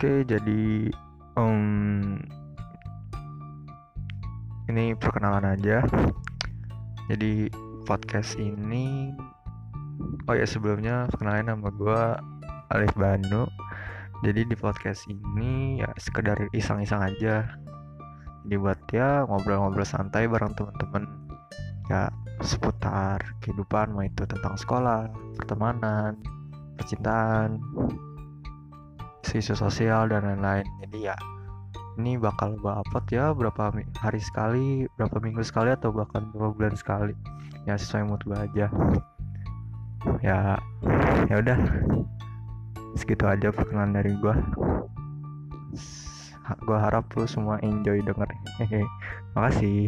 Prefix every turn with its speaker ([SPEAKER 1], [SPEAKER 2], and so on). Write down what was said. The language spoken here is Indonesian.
[SPEAKER 1] Oke, jadi um, ini perkenalan aja. Jadi podcast ini, oh ya sebelumnya kenalin nama gue Alif Banu. Jadi di podcast ini ya sekedar iseng-iseng aja. Jadi buat ya ngobrol-ngobrol santai bareng teman-teman ya seputar kehidupan mau itu tentang sekolah, pertemanan, percintaan, isu sosial dan lain-lain. Jadi ya ini bakal gue upload ya berapa hari sekali berapa minggu sekali atau bahkan beberapa bulan sekali. Ya sesuai mood gue aja. Ya ya udah. Segitu aja perkenalan dari gue gue harap lu semua enjoy denger. Makasih